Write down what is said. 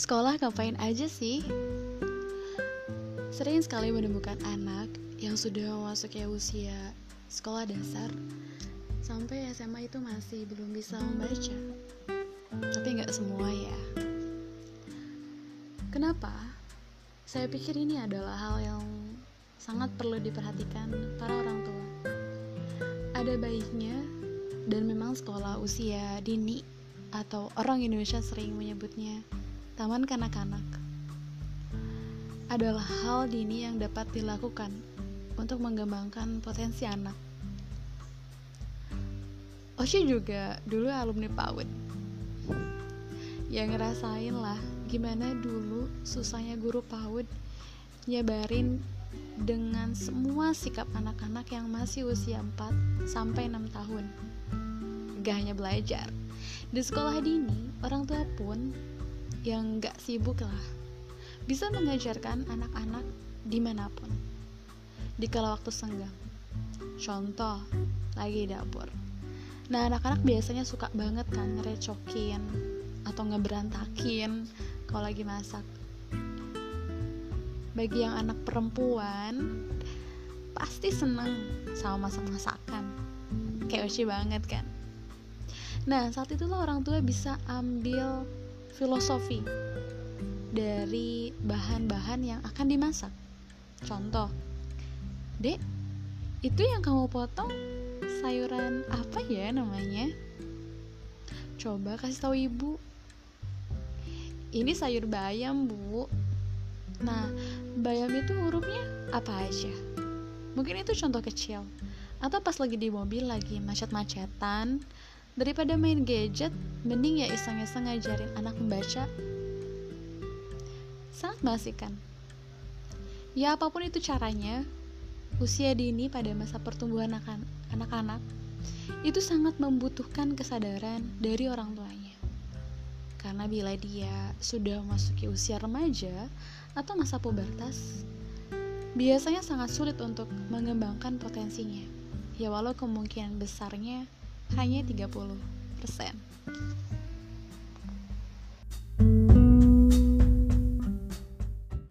sekolah ngapain aja sih? Sering sekali menemukan anak yang sudah memasuki usia sekolah dasar sampai SMA itu masih belum bisa membaca. Tapi nggak semua ya. Kenapa? Saya pikir ini adalah hal yang sangat perlu diperhatikan para orang tua. Ada baiknya dan memang sekolah usia dini atau orang Indonesia sering menyebutnya taman kanak-kanak adalah hal dini yang dapat dilakukan untuk mengembangkan potensi anak. Oshi juga dulu alumni PAUD yang ngerasain lah gimana dulu susahnya guru PAUD nyebarin dengan semua sikap anak-anak yang masih usia 4 sampai 6 tahun. Gak hanya belajar, di sekolah dini, orang tua pun yang gak sibuk lah bisa mengajarkan anak-anak di mana pun di kala waktu senggang. Contoh, lagi dapur. Nah, anak-anak biasanya suka banget kan ngerecokin atau ngeberantakin kalau lagi masak. Bagi yang anak perempuan, pasti seneng sama masak-masakan. Kayak Uci banget kan? Nah, saat itulah orang tua bisa ambil filosofi dari bahan-bahan yang akan dimasak. Contoh, Dek, itu yang kamu potong sayuran apa ya namanya? Coba kasih tahu ibu. Ini sayur bayam, Bu. Nah, bayam itu hurufnya apa aja? Mungkin itu contoh kecil. Atau pas lagi di mobil lagi macet-macetan, daripada main gadget mending ya iseng-iseng ngajarin anak membaca. Sangat mengasihkan. Ya apa pun itu caranya usia dini pada masa pertumbuhan anak-anak itu sangat membutuhkan kesadaran dari orang tuanya. Karena bila dia sudah memasuki usia remaja atau masa pubertas biasanya sangat sulit untuk mengembangkan potensinya. Ya walau kemungkinan besarnya hanya 30%.